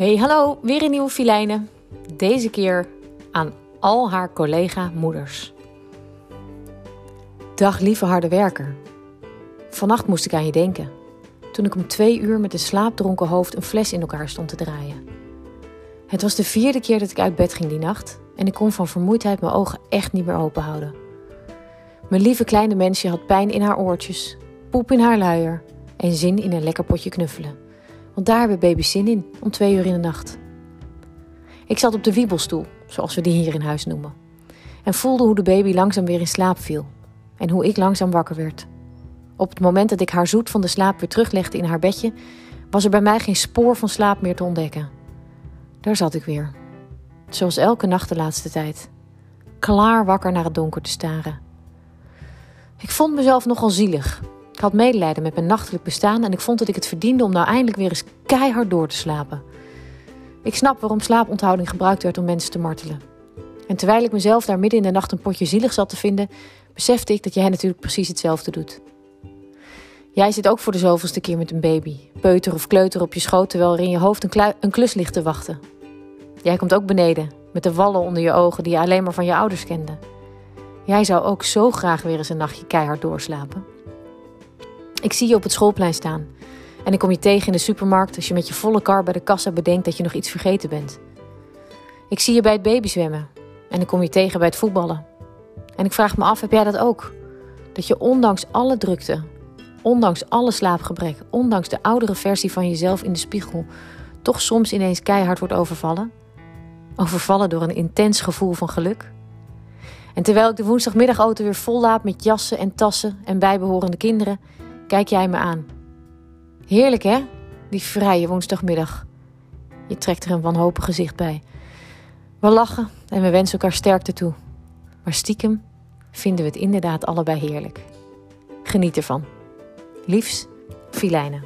Hey, hallo, weer een nieuwe filijnen. Deze keer aan al haar collega-moeders. Dag lieve harde werker. Vannacht moest ik aan je denken. Toen ik om twee uur met een slaapdronken hoofd een fles in elkaar stond te draaien. Het was de vierde keer dat ik uit bed ging die nacht en ik kon van vermoeidheid mijn ogen echt niet meer open houden. Mijn lieve kleine mensje had pijn in haar oortjes, poep in haar luier en zin in een lekker potje knuffelen. Want daar hebben baby's zin in, om twee uur in de nacht. Ik zat op de wiebelstoel, zoals we die hier in huis noemen. En voelde hoe de baby langzaam weer in slaap viel. En hoe ik langzaam wakker werd. Op het moment dat ik haar zoet van de slaap weer teruglegde in haar bedje, was er bij mij geen spoor van slaap meer te ontdekken. Daar zat ik weer. Zoals elke nacht de laatste tijd. Klaar wakker naar het donker te staren. Ik vond mezelf nogal zielig. Ik had medelijden met mijn nachtelijk bestaan en ik vond dat ik het verdiende om nou eindelijk weer eens keihard door te slapen. Ik snap waarom slaaponthouding gebruikt werd om mensen te martelen. En terwijl ik mezelf daar midden in de nacht een potje zielig zat te vinden, besefte ik dat jij natuurlijk precies hetzelfde doet. Jij zit ook voor de zoveelste keer met een baby, peuter of kleuter op je schoot terwijl er in je hoofd een, een klus ligt te wachten. Jij komt ook beneden, met de wallen onder je ogen die je alleen maar van je ouders kende. Jij zou ook zo graag weer eens een nachtje keihard doorslapen. Ik zie je op het schoolplein staan. En ik kom je tegen in de supermarkt als je met je volle kar bij de kassa bedenkt dat je nog iets vergeten bent. Ik zie je bij het babyzwemmen. En ik kom je tegen bij het voetballen. En ik vraag me af, heb jij dat ook? Dat je ondanks alle drukte, ondanks alle slaapgebrek, ondanks de oudere versie van jezelf in de spiegel, toch soms ineens keihard wordt overvallen? Overvallen door een intens gevoel van geluk? En terwijl ik de woensdagmiddagauto weer vol laat met jassen en tassen en bijbehorende kinderen, kijk jij me aan. Heerlijk hè, die vrije woensdagmiddag. Je trekt er een wanhopig gezicht bij. We lachen en we wensen elkaar sterkte toe. Maar stiekem vinden we het inderdaad allebei heerlijk. Geniet ervan. Liefs, Filijnen.